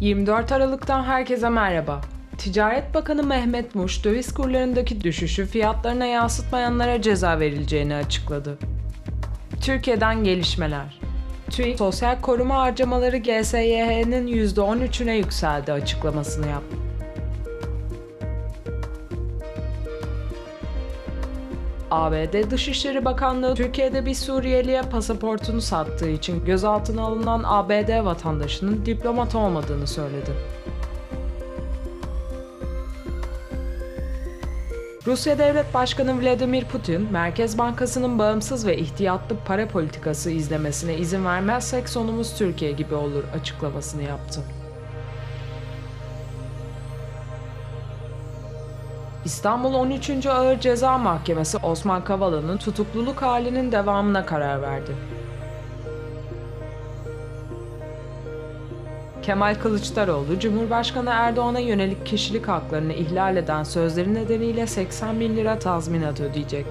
24 Aralık'tan herkese merhaba. Ticaret Bakanı Mehmet Muş, döviz kurlarındaki düşüşü fiyatlarına yansıtmayanlara ceza verileceğini açıkladı. Türkiye'den gelişmeler. TÜİK, sosyal koruma harcamaları GSYH'nin %13'üne yükseldi açıklamasını yaptı. ABD Dışişleri Bakanlığı Türkiye'de bir Suriyeliye pasaportunu sattığı için gözaltına alınan ABD vatandaşının diplomat olmadığını söyledi. Rusya Devlet Başkanı Vladimir Putin, Merkez Bankası'nın bağımsız ve ihtiyatlı para politikası izlemesine izin vermezsek sonumuz Türkiye gibi olur açıklamasını yaptı. İstanbul 13. Ağır Ceza Mahkemesi Osman Kavala'nın tutukluluk halinin devamına karar verdi. Kemal Kılıçdaroğlu, Cumhurbaşkanı Erdoğan'a yönelik kişilik haklarını ihlal eden sözleri nedeniyle 80 bin lira tazminat ödeyecek.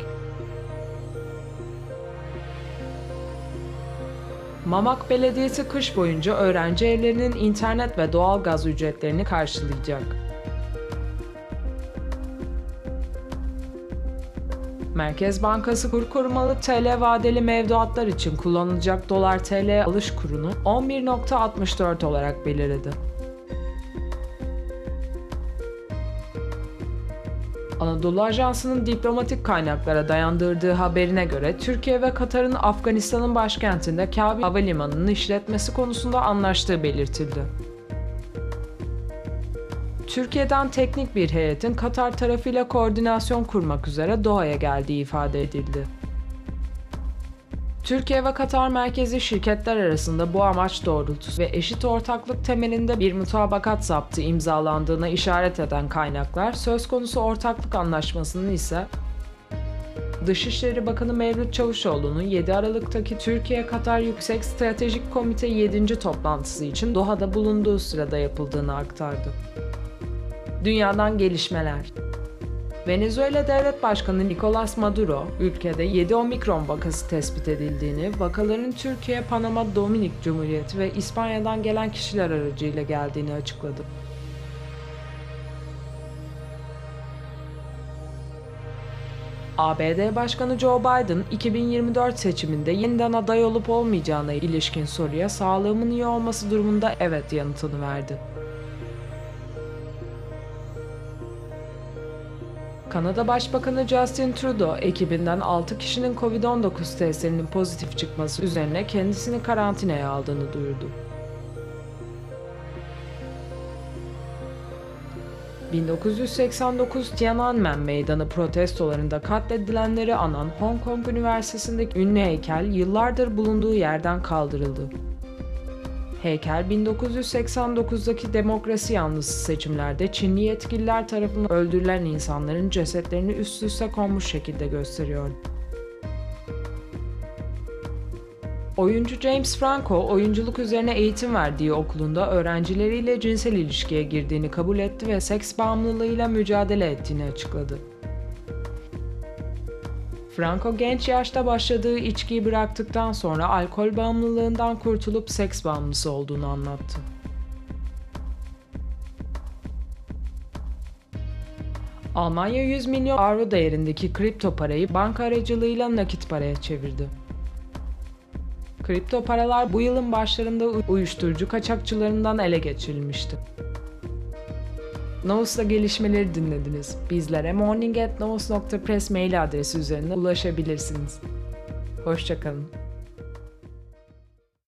Mamak Belediyesi kış boyunca öğrenci evlerinin internet ve doğalgaz ücretlerini karşılayacak. Merkez Bankası kur korumalı TL vadeli mevduatlar için kullanılacak dolar TL alış kurunu 11.64 olarak belirledi. Anadolu Ajansı'nın diplomatik kaynaklara dayandırdığı haberine göre Türkiye ve Katar'ın Afganistan'ın başkentinde Kabil Havalimanı'nın işletmesi konusunda anlaştığı belirtildi. Türkiye'den teknik bir heyetin Katar tarafıyla koordinasyon kurmak üzere Doha'ya geldiği ifade edildi. Türkiye ve Katar merkezi şirketler arasında bu amaç doğrultusu ve eşit ortaklık temelinde bir mutabakat zaptı imzalandığına işaret eden kaynaklar, söz konusu ortaklık anlaşmasının ise Dışişleri Bakanı Mevlüt Çavuşoğlu'nun 7 Aralık'taki Türkiye-Katar Yüksek Stratejik Komite 7. toplantısı için Doha'da bulunduğu sırada yapıldığını aktardı. Dünyadan gelişmeler. Venezuela Devlet Başkanı Nicolas Maduro, ülkede 7 omikron vakası tespit edildiğini, vakaların Türkiye, Panama, Dominik Cumhuriyeti ve İspanya'dan gelen kişiler aracıyla geldiğini açıkladı. ABD Başkanı Joe Biden, 2024 seçiminde yeniden aday olup olmayacağına ilişkin soruya sağlığımın iyi olması durumunda evet yanıtını verdi. Kanada Başbakanı Justin Trudeau ekibinden 6 kişinin Covid-19 testlerinin pozitif çıkması üzerine kendisini karantinaya aldığını duyurdu. 1989 Tiananmen Meydanı protestolarında katledilenleri anan Hong Kong Üniversitesi'ndeki ünlü heykel yıllardır bulunduğu yerden kaldırıldı. Heykel 1989'daki demokrasi yanlısı seçimlerde Çinli yetkililer tarafından öldürülen insanların cesetlerini üst üste konmuş şekilde gösteriyor. Oyuncu James Franco, oyunculuk üzerine eğitim verdiği okulunda öğrencileriyle cinsel ilişkiye girdiğini kabul etti ve seks bağımlılığıyla mücadele ettiğini açıkladı. Franco genç yaşta başladığı içkiyi bıraktıktan sonra alkol bağımlılığından kurtulup seks bağımlısı olduğunu anlattı. Almanya 100 milyon avro değerindeki kripto parayı banka aracılığıyla nakit paraya çevirdi. Kripto paralar bu yılın başlarında uyuşturucu kaçakçılarından ele geçirilmişti. Novus'ta gelişmeleri dinlediniz. Bizlere morning@novus.press mail adresi üzerinden ulaşabilirsiniz. Hoşçakalın.